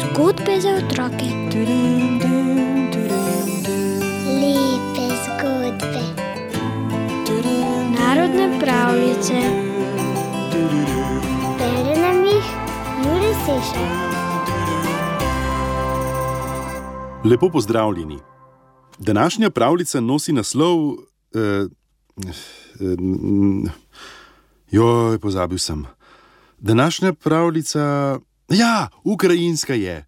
Zgodbe za otroke. Lepe zgodbe. Narodne pravljice. Bere nam jih Juri Sešar. Lepo pozdravljeni. Današnja pravljica nosi naslov. Eh, eh, joj, pozabil sem. Današnja pravljica. Ja, ukrajinska je.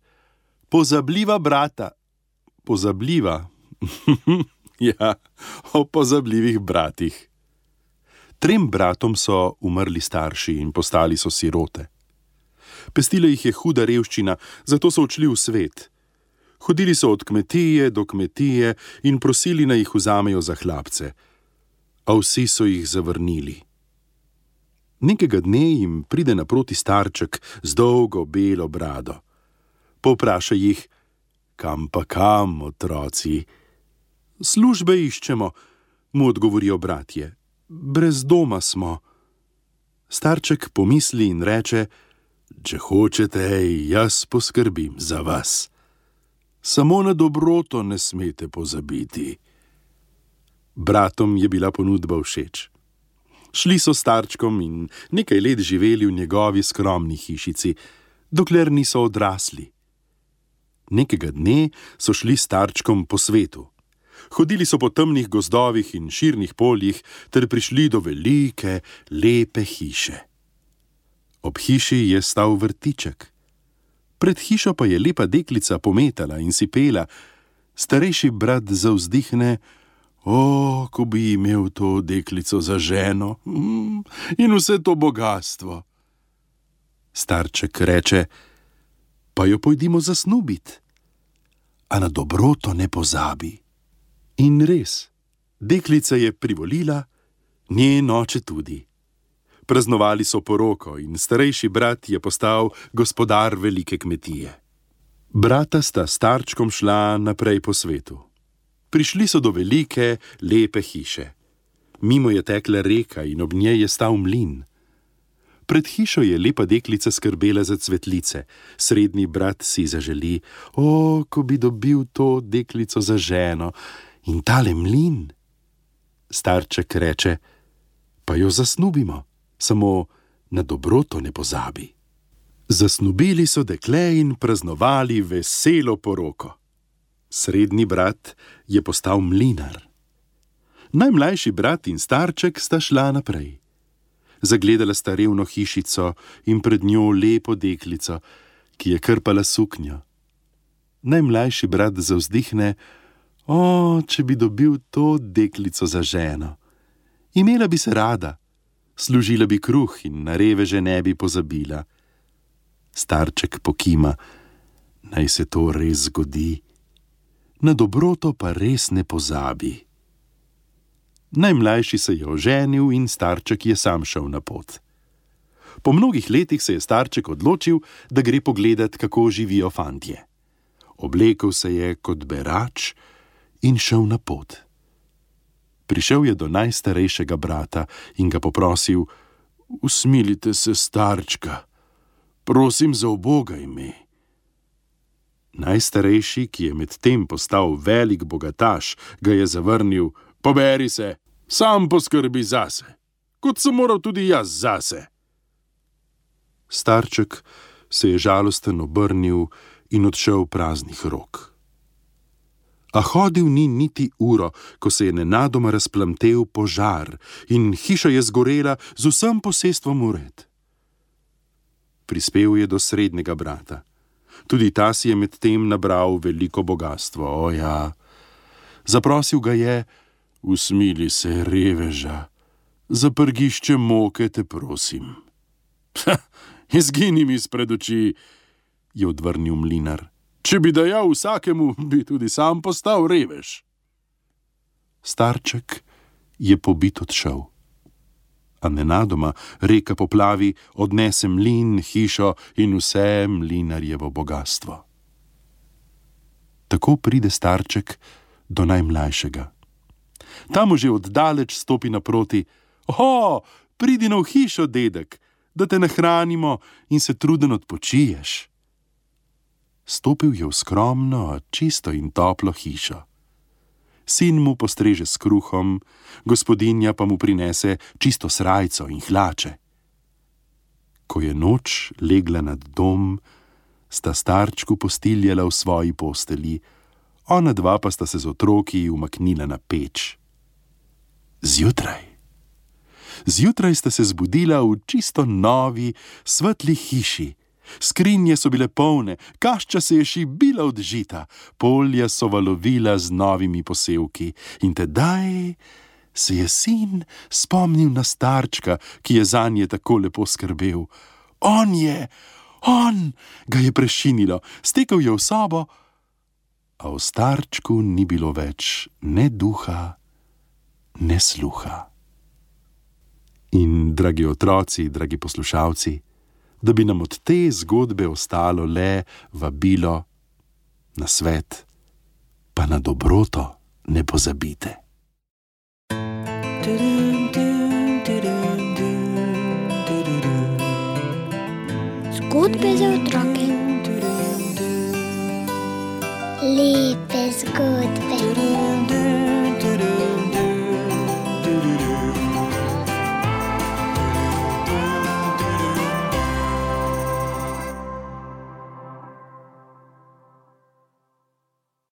Pozabljiva brata. Pozabljiva. ja, o pozabljivih bratih. Trem bratom so umrli starši in postali so sirote. Pestila jih je huda revščina, zato so odšli v svet. Hodili so od kmetije do kmetije in prosili, naj jih vzamejo za hlapce, a vsi so jih zavrnili. Nekega dne jim pride naproti starček z dolgo belo brado. Povpraša jih, kam pa kam, otroci. Službe iščemo, mu odgovorijo bratje, brez doma smo. Starček pomisli in reče: Če hočete, jaz poskrbim za vas. Samo na dobroto ne smete pozabiti. Bratom je bila ponudba všeč. Šli so starčkom in nekaj let živeli v njegovi skromni hišici, dokler niso odrasli. Nekega dne so šli starčkom po svetu. Hodili so po temnih gozdovih in širnih poljih, ter prišli do velike, lepe hiše. Ob hiši je stal vrtiček. Pred hišo pa je lepa deklica pometala in si pela, starejši brat zavzdihne: O, ko bi imel to deklico za ženo mm, in vse to bogatstvo. Starček reče: Pa jo pojdimo zasnubiti, a na dobroto ne pozabi. In res, deklica je privolila, njen oče tudi. Praznovali so poroko in starejši brat je postal gospodar velike kmetije. Brata sta starčkom šla naprej po svetu. Prišli so do velike, lepe hiše. Mimo je tekla reka in ob njej je stal mlin. Pred hišo je lepa deklica skrbela za cvetlice, srednji brat si zaželi, o, ko bi dobil to deklico za ženo in tale mlin. Starček reče: Pa jo zasnubimo, samo na dobroto ne pozabi. Zasnubili so dekle in praznovali veselo poroko. Srednji brat je postal mlinar. Najmlajši brat in starček sta šla naprej. Zagledala sta revno hišico in pred njo lepo deklico, ki je krpala suknjo. Najmlajši brat zavzdihne: O, če bi dobil to deklico za ženo. Imela bi se rada, služila bi kruh in na reveže ne bi pozabila. Starček pokima, naj se to res zgodi na dobroto pa res ne pozabi. Najmlajši se je oženil in starček je sam šel na pot. Po mnogih letih se je starček odločil, da gre pogledat, kako živijo fantje. Oblekel se je kot berač in šel na pot. Prišel je do najstarejšega brata in ga poprosil: Usmilite se, starčka, prosim za oboga ime. Najstarejši, ki je medtem postal velik bogataš, ga je zavrnil: Poberi se, sam poskrbi zase, kot sem moral tudi jaz zase. Starček se je žalosten obrnil in odšel praznih rok. A hodil ni niti uro, ko se je nenadoma razplamtel požar in hiša je zgorela z vsem posestvom ured. Prispel je do srednjega brata. Tudi ta si je medtem nabral veliko bogatstvo, oja. Zaprosil ga je: Usmili se, reveža, za prgišče moke te prosim. Izgini mi izpred oči, je odvrnil mlinar. Če bi dajal vsakemu, bi tudi sam postal revež. Starček je pobit odšel a nenadoma reka poplavi, odnese mlin, hišo in vse mlinarjevo bogatstvo. Tako pride starček do najmlajšega. Tam že oddaleč stopi naproti: O, pridi na hišo, dedek, da te nahranimo in se truden odpočiješ. Stopil je v skromno, čisto in toplo hišo. Sin mu postreže s kruhom, gospodinja pa mu prinese čisto srajco in hlače. Ko je noč legla nad dom, sta starčku postiljala v svoji posteli, ona dva pa sta se z otroki umaknila na peč. Zjutraj. Zjutraj sta se zbudila v čisto novi, svetli hiši. Skrinje so bile polne, kašča se je šibila od žita, polja so valovila z novimi posevki in tedaj se je sin spomnil na starčka, ki je za nje tako lepo skrbel. On je, on ga je prešinilo, stekel je v sobo, a v starčku ni bilo več ne duha, ne sluha. In, dragi otroci, dragi poslušalci, da bi nam od te zgodbe ostalo le vabilo na svet, pa na dobroto ne pozabite. Zgodbe za otroke. Lepe zgodbe.